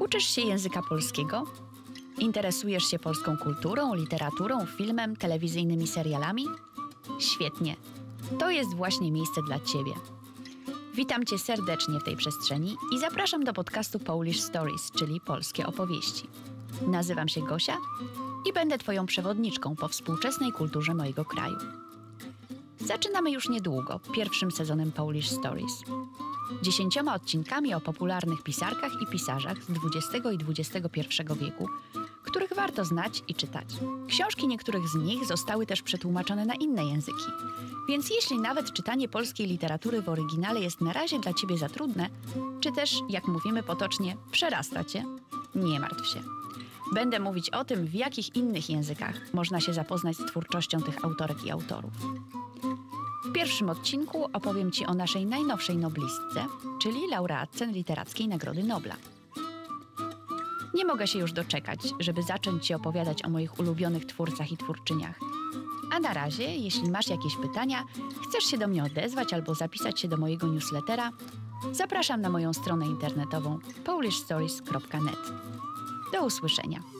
Uczysz się języka polskiego? Interesujesz się polską kulturą, literaturą, filmem, telewizyjnymi serialami? Świetnie. To jest właśnie miejsce dla Ciebie. Witam Cię serdecznie w tej przestrzeni i zapraszam do podcastu Polish Stories, czyli polskie opowieści. Nazywam się Gosia i będę Twoją przewodniczką po współczesnej kulturze mojego kraju. Zaczynamy już niedługo, pierwszym sezonem Polish Stories. Dziesięcioma odcinkami o popularnych pisarkach i pisarzach z XX i XXI wieku, których warto znać i czytać. Książki niektórych z nich zostały też przetłumaczone na inne języki, więc jeśli nawet czytanie polskiej literatury w oryginale jest na razie dla Ciebie za trudne, czy też, jak mówimy potocznie, przerasta Cię, nie martw się. Będę mówić o tym, w jakich innych językach można się zapoznać z twórczością tych autorek i autorów. Pierwszym odcinku opowiem Ci o naszej najnowszej noblistce, czyli laureatce Literackiej Nagrody Nobla. Nie mogę się już doczekać, żeby zacząć Ci opowiadać o moich ulubionych twórcach i twórczyniach. A na razie, jeśli masz jakieś pytania, chcesz się do mnie odezwać albo zapisać się do mojego newslettera, zapraszam na moją stronę internetową polishstories.net. Do usłyszenia.